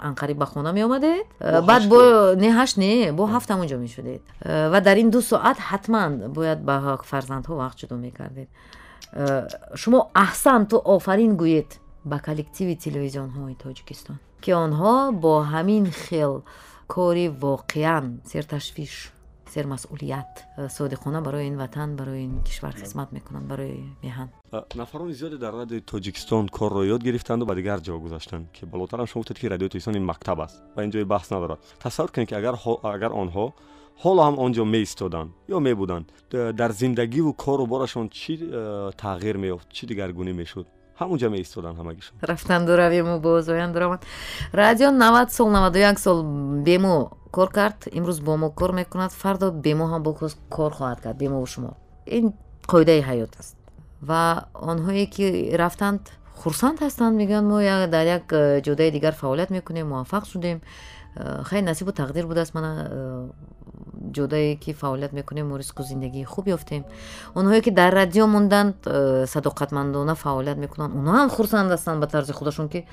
Speaker 3: анқариб ба хона меомадед баъд бо не ҳашт не бо ҳафт ҳамонҷо мешудед. Ва дар ин ду соат ҳатман бояд ба фарзандҳо вақт ҷудо мекардед. Шумо аҳсан ту офарин гӯед ба коллективи телевизионҳои тоҷикистон ки онҳо бо ҳамин хел кори воқеан серташвиш сермасъулият содиқона барои ин ватан барои ин кишвар хизмат мекунанд барои меҳан
Speaker 2: нафарони зиёде дар радиои тоҷикистон корро ёд гирифтанду ба дигар ҷо гузаштанд ки балотарам шумо гуфтед ки радиои тоҷикистон ин мактаб аст ва ин ҷои баҳс надорад тасаввур кунед ки агар онҳо ҳоло ҳам он ҷо меистоданд ё мебуданд дар зиндагиву кору борашон чӣ э, тағйир меёфт чӣ дигаргунӣ мешуд ҳамун ҷа меистоданд ҳамагишон
Speaker 3: рафтанду равиму боз оянд даромад радио навад сол наваду як сол бемо кор кард. Имрӯз бо мо кор мекунад. Фардо бемо ҳам бо кор хоҳад кард бемову шумо. Ин қоидаи ҳаёт аст. Ва онҳое ки рафтанд хурсанд ҳастанд мегӯянд мо дар як ҷодаи дигар фаъолият мекунем муваффақ шудем э, хеле насибу тақдир будааст мана э, ҷодае ки фаъолият мекунем мо ризқу зиндагии хуб ёфтем онҳое ки дар радио монданд садоқатмандона фаъолият мекунанд онҳоам хурсанд ҳастанд ба тарзи худашон ки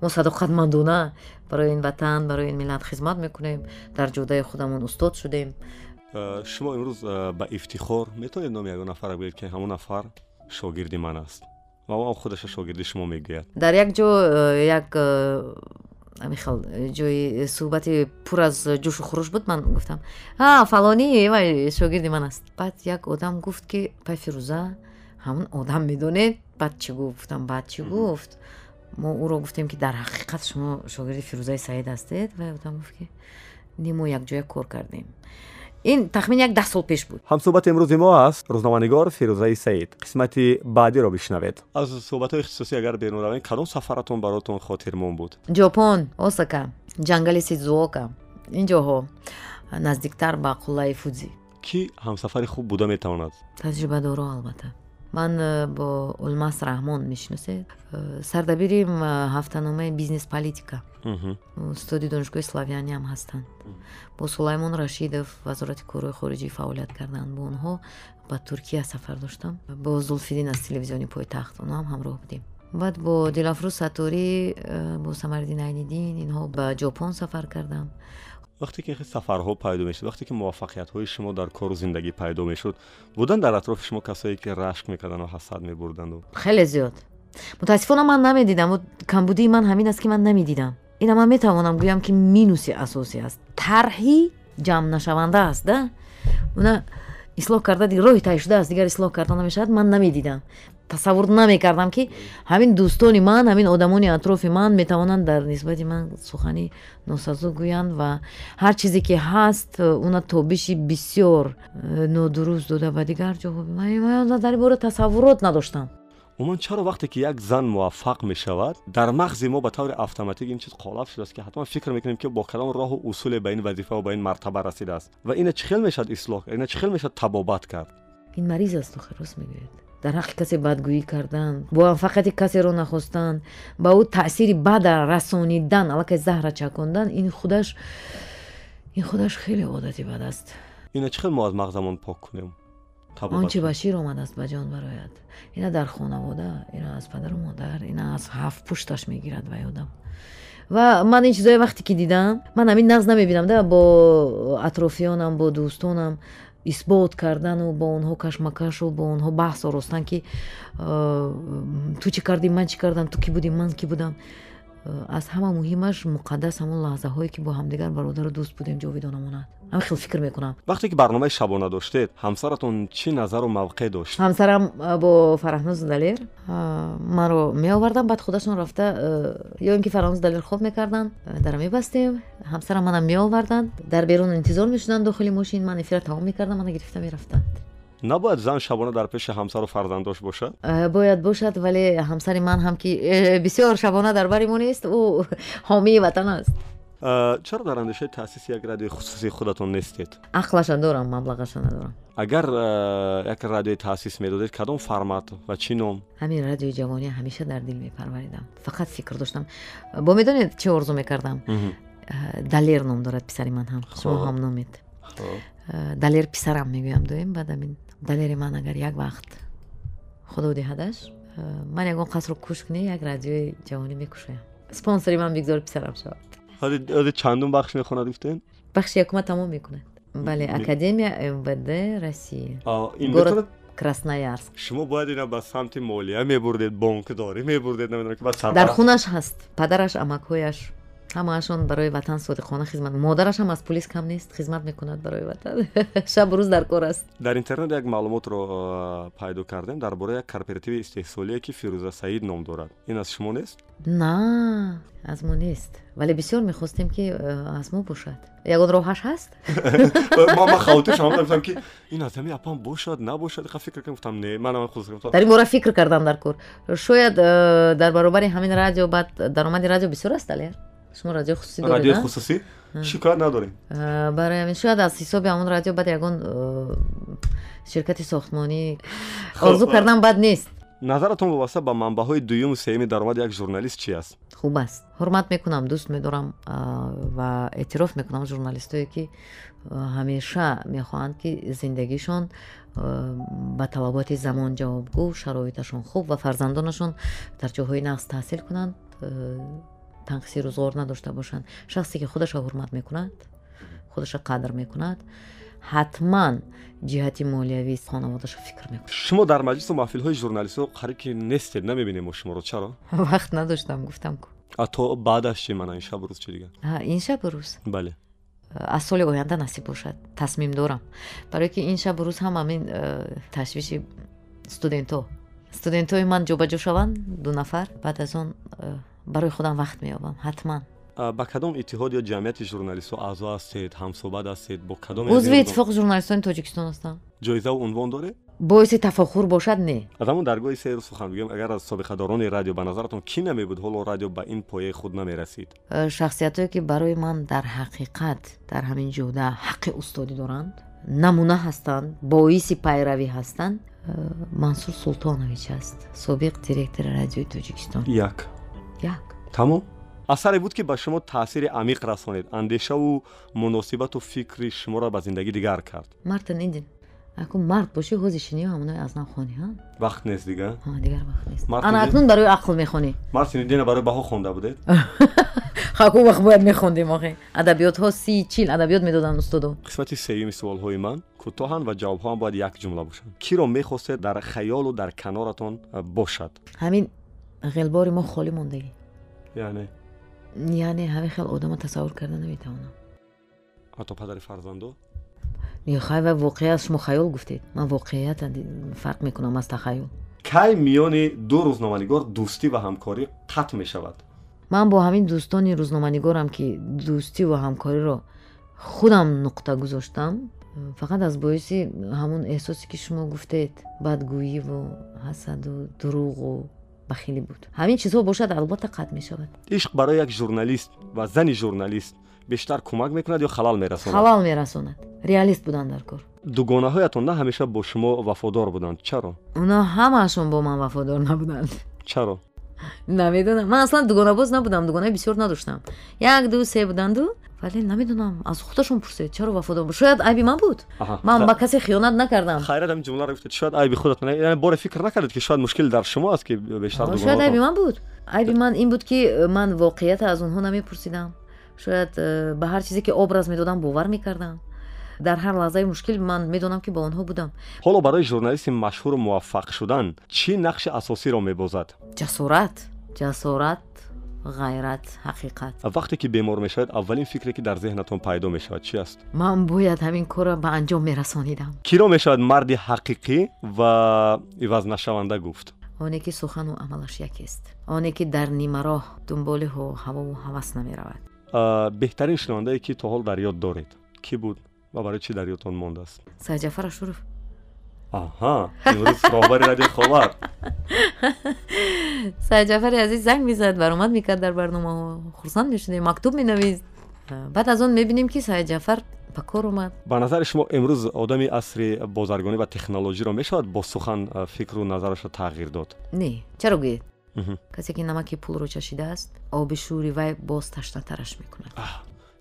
Speaker 3: мо садоқатмандона барои ин ватан барои ин миллат хизмат мекунем дар ҷодаи худамон устод шудем
Speaker 2: шумо имрӯз ба ифтихор метавонед номи ягон нафара гӯед ки ҳамон нафар шогирди ман аст ва он худаша шогирди шумо мегӯяд
Speaker 3: дар як ҷо як амихел ҷои суҳбати пур аз ҷӯшу хуруш буд ман гуфтам а фалонӣ вай шогирди ман аст баъд як одам гуфт ки пай фирӯза ҳамон одам медонед баъд чӣ гуфт? Гуфтам баъд чӣ гуфт? Мо ӯро гуфтем ки дар ҳақиқат шумо шогирди фирӯзаи саид ҳастед? Вай одам гуфт ки нимо якҷоя кор кардем ин тахмин як даҳ сол пеш буд.
Speaker 2: Ҳамсӯҳбати имрӯзи мо аст рӯзноманигор фирӯзаи саид. Қисмати баъдиро бишнавед. Аз суҳбатҳои ихтисосӣ агар берун равем кадом сафаратон баротон хотирмон буд?
Speaker 3: Ҷопон осака ҷангали сидзуока ин ҷоҳо наздиктар ба қуллаи фудзи.
Speaker 2: Кӣ ҳамсафари хуб буда метавонад?
Speaker 3: Таҷрибадоро албатта ман э, бо улмас раҳмон мешиносед э, сардабири ҳафтаномаи бизнес политика. Устоди донишгоҳи славяниам ҳастанд. Бо сулаймон рашидов вазорати корҳои хориҷӣ фаъолият карданд бо онҳо ба туркия сафар доштам. Бо зулфидин аз телевизиони пойтахт онҳоам ҳамроҳ будем. Баъд бо дилафрӯз сатторӣ э, бо самариддин айниддин инҳо ба ҷопон сафар кардам
Speaker 2: вақте ки сафарҳо пайдо мешуд вақте ки муваффақиятҳои шумо дар кору зиндагӣ пайдо мешуд буданд дар атрофи шумо касое ки рашк мекарданду ҳасад мебурданду
Speaker 3: хеле зиёд мутаассифона ман намедидам камбудии ман ҳамин аст ки ман намедидам ина ман метавонам гӯям ки минуси асосӣ аст тарҳи ҷамънашаванда аст да уна ислоҳ карда роҳи тай шудааст. Дигар ислоҳ карда намешавад ман намедидам. Тасаввур намекардам ки ҳамин дӯстони ман ҳамин одамони атрофи ман метавонанд дар нисбати ман сухани носазу гӯянд ва ҳар чизе ки ҳаст уна тобиши бисёр э, нодуруст дода ба дигар ҷоҳо дар ин бора тасаввурот надоштам
Speaker 2: умуман чаро вақте ки як зан муваффақ мешавад дар мағзи мо ба таври автоматик ин чиз қолаб шудааст ки ҳатман фикр мекунем ки бо кадом роҳу усуле ба ин вазифа ва ба ин мартаба расидааст ва ина чӣ хел мешавад ислоҳ кард ина чӣ хел мешавад табобат кард
Speaker 3: ин мариз аст охир рост мегӯед дар ҳаққи касе бадгӯӣ кардан муваффақияти касеро нахостан ба ӯ таъсири бада расонидан аллакай заҳра чакондан ин худаш ин худаш хеле одати бад аст
Speaker 2: ина чӣ хел мо аз мағзамон пок кунем
Speaker 3: он чи ба шир омадааст ба ҷон барояд? Ина дар хонавода ина аз падару модар ина аз ҳафт пушташ мегирад вай одам. Ва ман ин чизое вақте ки дидам ман ҳамин нағз намебинам да бо атрофиёнам бо дӯстонам исбот кардану бо онҳо кашмакашу бо онҳо баҳс оростан ки ту чӣ кардӣ ман чӣ кардам ту кӣ будӣ ман кӣ будам аз ҳама муҳимаш муқаддас ҳамон лаҳзаҳое ки бо ҳамдигар бародару дӯст будем ҷовидона монад ҳама хел фикр мекунам
Speaker 2: вақте ки барномаи шабона доштед ҳамсаратон чӣ назару мавқеъ дошт
Speaker 3: ҳамсарам бо фараҳнуз далер маро меовардам баъд худашон рафта ё ин ки фараҳнуз далер хоб мекарданд дара мебастем ҳамсарам манам меоварданд дар берун интизор мешуданд дохили мошин ман эфира тамом мекардам мана гирифта мерафтанд
Speaker 2: набояд зан шабона дар пеши ҳамсару фарзандош бошад?
Speaker 3: Э, бояд бошад вале ҳамсари ман ҳам ки э, бисёр шабона дар бари мо нест ӯ ҳомии ватан аст.
Speaker 2: Э, чаро дар андешаи таъсиси як радиои хусусии худатон нестед?
Speaker 3: Ақлаша дорам маблағаша надорам.
Speaker 2: Агар як радиои таъсис медодед кадом формат ва чӣ ном?
Speaker 3: Ҳамин радиои ҷавонӣ ҳамеша дар дил мепарваридам. Фақат фикр доштам. Бо медонед чӣ орзу мекардам? Далер ном дорад писари ман ҳам. Шумо ҳам номед. Далер писарам мегӯям доим баъд амин далери ман агар як вақт худо диҳадаш э, ман ягон қасру кушкни як радиои ҷавонӣ мекушоям спонсори ман бигзор писарам шавад
Speaker 2: ҳозе чандум бахш мехонад гуфтен
Speaker 3: бахши якума тамом мекунад бале
Speaker 2: Ми-
Speaker 3: академия мвд россия
Speaker 2: А, ин
Speaker 3: город
Speaker 2: метавонад
Speaker 3: красноярск
Speaker 2: шумо бояд ина ба самти молия мебурдед бонкдорӣ мебурдед намедонам ки баъд
Speaker 3: дар
Speaker 2: сарпараст
Speaker 3: хунаш ҳаст падараш амакҳояш ҳамаашон барои ватан содиқона хизмат. Модараш ҳам аз пулис кам нест хизмат мекунад барои ватан. Шабу рӯз дар кор аст.
Speaker 2: Дар интернет як маълумотро а, пайдо кардем дар бораи як кооперативи истеҳсолие ки фирӯза саид ном дорад. Ин аз шумо нест?
Speaker 3: На аз мо нест. Вале бисёр мехостем ки аз мо бошад. Ягон роҳаш ҳаст?
Speaker 2: Ман хавотир шамода гуфтам ки ин аз ҳами апам бошад набошад. Ха фикр кардам гуфтам не манам худ
Speaker 3: дар ин бора фикр кардам дар кор. Шояд дар баробари ҳамин радио баъд даромади радио бисёр аст алер шумо радиои хусусӣ
Speaker 2: радиои
Speaker 3: доред
Speaker 2: хусусӣ? Шикоят надорем.
Speaker 3: Э, барои ҳамин шояд аз ҳисоби ҳамон радио баъд ягон э, ширкати сохтмонӣ орзу кардан бад нест.
Speaker 2: назаратон вобаста ба манбаъҳои дуюму сеюми даромади як журналист чи аст?
Speaker 3: Хуб аст. Ҳурмат мекунам дӯст медорам ва эътироф мекунам журналистое ки а, ҳамеша мехоҳанд ки зиндагишон ба талаботи замон ҷавобгӯ шароиташон хуб ва фарзандонашон дар ҷойҳои нағз таҳсил кунанд танқиси рӯзгор надошта бошанд? Шахсе ки худашро ҳурмат мекунад? Худашро қадр мекунад? Ҳатман ҷиҳати молиявии хонаводаша фикр мекунад.
Speaker 2: Шумо дар маҷлису маҳфилҳои журналистҳо қариб ки нестед намебинем мо шуморо. Чаро?
Speaker 3: Вақт надоштам гуфтам ку.
Speaker 2: То баъдаш чи мана ин шабу рӯз чи дигар
Speaker 3: А, ин шабу рӯз?
Speaker 2: Бале.
Speaker 3: Аз соли оянда насиб бошад. Тасмим дорам. Барое ки ин шабу рӯз ҳам ҳамин э, ташвиши студентҳо студентҳои ман ҷобаҷо шаванд ду нафар. Баъд аз он э, барои худам вақт меёбам ҳатман
Speaker 2: А, ба кадом иттиҳод ё ҷамъияти журналистҳо аъзо ҳастед ҳамсоҳбат ҳастед бо кадом
Speaker 3: узви иттифоқи журналистони тоҷикистон ҳастам
Speaker 2: ҷоизаву унвон доред
Speaker 3: боиси тафохур бошад не
Speaker 2: аз ҳамон даргоҳи серу сухан бигӯем агар аз собиқадорони радио ба назаратон кӣ намебуд ҳоло радио ба ин пояи худ намерасид
Speaker 3: Э, шахсиятое ки барои ман дар ҳақиқат дар ҳамин ҷода ҳаққи устодӣ доранд намуна ҳастанд боиси пайравӣ ҳастанд э, мансур султонович аст собиқ директори радиои тоҷикистон
Speaker 2: як
Speaker 3: як?
Speaker 2: тамом асаре буд ки ба шумо таъсири амиқ расонед андешаву муносибату фикри шуморо ба зиндагӣ дигар кард
Speaker 3: мартин идин аку мард бошӣ ҳози шинию ҳамонои аз нав хони ҳа
Speaker 2: вақт нест дигар
Speaker 3: Ҳа, дигар вақт нест
Speaker 2: Мартин
Speaker 3: ана
Speaker 2: Идин?
Speaker 3: акнун барои ақл мехонӣ
Speaker 2: мартин дина барои баҳо хонда будед
Speaker 3: хаку вақт бояд мехондем охе адабиётҳо си чил адабиёт медоданд устодо
Speaker 2: қисмати сеюми суолҳои ман кӯтоҳанд ва ҷавобҳоам бояд як ҷумла бошанд киро мехостед дар хаёлу дар каноратон а, бошад
Speaker 3: ҳамин ғилбори мо холӣ мондагӣ
Speaker 2: яъне.
Speaker 3: Яъне ҳамин хел одама тасаввур карда наметавонам.
Speaker 2: Ҳатто падари фарзандо?
Speaker 3: Хай ва воқеа шумо хаёл гуфтед. Ман воқеият фарқ мекунам аз тахаюл
Speaker 2: кай миёни ду рӯзноманигор дӯстӣ ва ҳамкорӣ қатъ мешавад?
Speaker 3: Ман бо ҳамин дӯстони рӯзноманигорам ки дӯстӣ ва ҳамкориро худам нуқта гузоштам фақат аз боиси ҳамун эҳсосе ки шумо гуфтед. Бадгӯиву ҳасаду дуруғу бахилӣ буд. Ҳамин чизҳо бошад албатта қатъ мешавад.
Speaker 2: Ишқ барои як журналист ва зани журналист бештар кӯмак мекунад ё халал мерасонад?
Speaker 3: Халал мерасонад. Реалист буданд дар кор.
Speaker 2: Дугонаҳоятон на ҳамеша бо шумо вафодор буданд. Чаро?
Speaker 3: Оно ҳамаашон бо ман вафодор набуданд.
Speaker 2: Чаро?
Speaker 3: Намедонам. Ман аслан дугонабоз набудам. Дугонаи бисёр надоштам. Як ду се буданду вале намедонам аз худашон пурсед чаро вафодор буд шояд айби ман буд
Speaker 2: Аҳа.
Speaker 3: ман ба касе хиёнат накардам
Speaker 2: хайрат ҳамин ҷумларо гуфтед шояд айби худатон яъне боре фикр накардед ки шояд мушкил дар шумо аст ки бештар
Speaker 3: Ҳо, шояд айби
Speaker 2: дугонаҳо
Speaker 3: ман буд айби ман ин буд ки э, ман воқеият аз онҳо намепурсидам шояд э, ба ҳар чизе ки образ медодам бовар мекардам дар ҳар лаҳзаи мушкил ман медонам ки бо онҳо будам
Speaker 2: ҳоло барои журналисти машҳуру муваффақ шудан чӣ нақши асосиро мебозад
Speaker 3: ҷасорат ҷасорат ғайрат ҳақиқат
Speaker 2: вақте ки бемор мешавед аввалин фикре ки дар зеҳнатон пайдо мешавад чи аст
Speaker 3: ман бояд ҳамин корро ба анҷом мерасонидам
Speaker 2: киро мешавад марди ҳақиқӣ ва ивазнашаванда гуфт
Speaker 3: оне ки сухану амалаш якест оне ки дар нимароҳ дунболи ҳо ҳавову ҳавас намеравад
Speaker 2: А, беҳтарин шунавандае ки то ҳол дар ёд доред кӣ буд ва барои чӣ дар ёдтон мондааст
Speaker 3: сайҷафар ашуров
Speaker 2: аҳа имрӯз роҳбари радиои ховар
Speaker 3: саидҷафари азиз занг мезад баромад мекард дар барномаҳо хурсанд мешудем мактуб менавист. Баъд аз он мебинем ки саидҷафар ба кор омад.
Speaker 2: Ба назари шумо имрӯз одами асри бозаргонӣ ва технологиро мешавад бо сухан фикру назарашро тағйир дод?
Speaker 3: Не чаро гӯед? Касе ки намаки пулро чашидааст оби шӯри вай боз таштатараш мекунад.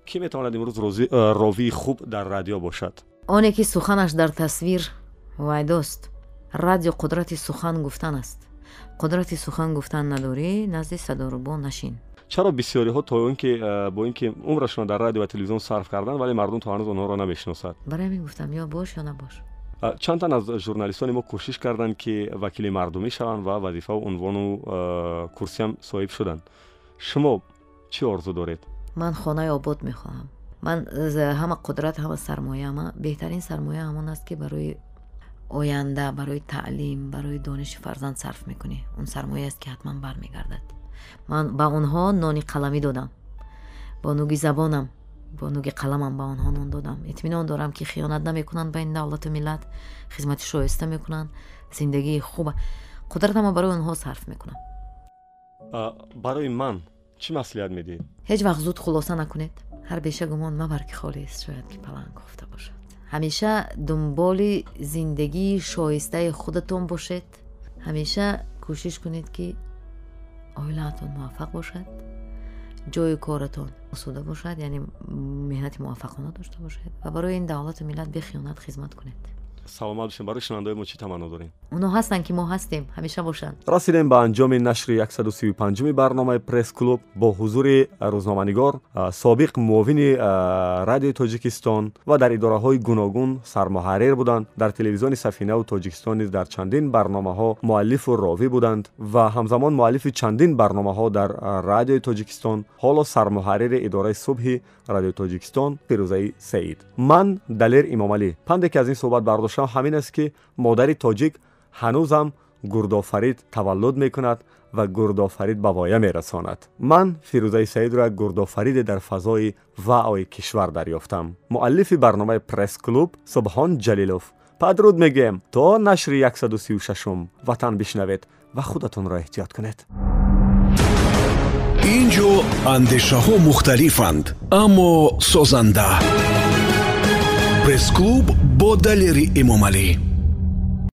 Speaker 2: Кӣ метавонад имрӯз ровии хуб дар радио бошад?
Speaker 3: Оне ки суханаш дар тасвир вайдост радио қудрати сухан гуфтан аст қудрати сухан гуфтан надорӣ назди садорубон нашин
Speaker 2: чаро бисёриҳо то он ки э, бо ин ки умрашона дар радио ва телевизион сарф карданд вале мардум то ҳанӯз онҳоро намешиносад
Speaker 3: барои ҳамин гуфтам ё бош ё набош
Speaker 2: чанд тан аз журналистони мо кӯшиш карданд ки вакили мардумӣ шаванд ва вазифаву унвону э, курсиам соҳиб шуданд шумо чӣ орзу доред
Speaker 3: ман хонаи обод мехоҳам ман ҳама қудрат ҳама сармояама беҳтарин сармоя ҳамон аст ки барои оянда барои таълим барои дониши фарзанд сарф мекунӣ. Он сармояест ки ҳатман бармегардад. Ман ба онҳо нони қаламӣ додам. Бо нуги забонам бо нуги қаламам ба онҳо нон додам. Итминон дорам ки хиёнат намекунанд байни давлату миллат хизмати шоиста мекунанд зиндагии хуба. Қудратамро барои онҳо сарф мекунам.
Speaker 2: Барои ман чӣ маслиҳат медиҳед?
Speaker 3: Ҳеҷ вақт зуд хулоса накунед. Ҳар беша гумон мабар ки холист шояд ки паланг гуфта бошад ҳамеша дунболи зиндагии шоистаи худатон бошед? ҳамеша кӯшиш кунед ки оилаатон муваффақ бошад? ҷои коратон осуда бошад яъне меҳнати муваффақона дошта бошед ва барои ин давлату миллат бехиёнат хизмат кунед
Speaker 2: саломат бошем барои шунавандаои мо чӣ таманно дорем
Speaker 3: онҳо ҳастанд ки мо ҳастем ҳамеша бошанд
Speaker 2: расидем ба анҷоми нашри 135 барномаи пресс-клуб бо ҳузури рӯзноманигор собиқ муовини радиои тоҷикистон ва дар идораҳои гуногун сармуҳаррир буданд дар телевизиони сафинаву тоҷикистон низ дар чандин барномаҳо муаллифу ровӣ буданд ва ҳамзамон муаллифи чандин барномаҳо дар радиои тоҷикистон ҳоло сармуҳаррири идораи субҳи радиои тоҷикистон фирӯзаи саид ман далер имомалӣ панде ки аз ин суҳбат бардошт бошам ҳамин аст ки модари тоҷик ҳанӯзам гурдофарид таваллуд мекунад ва гурдофарид ба воя мерасонад. Ман фирӯзаи саидро гурдофариде дар фазои ваои кишвар дарёфтам. Муаллифи барномаи пресс-клуб субҳон ҷалилов падруд мегӯем то нашри 136ум ватан бишнавед ва худатонро эҳтиёт кунед.
Speaker 1: Ин ҷо андешаҳо мухталифанд аммо созанда пресс-клуб бо далери эмомалӣ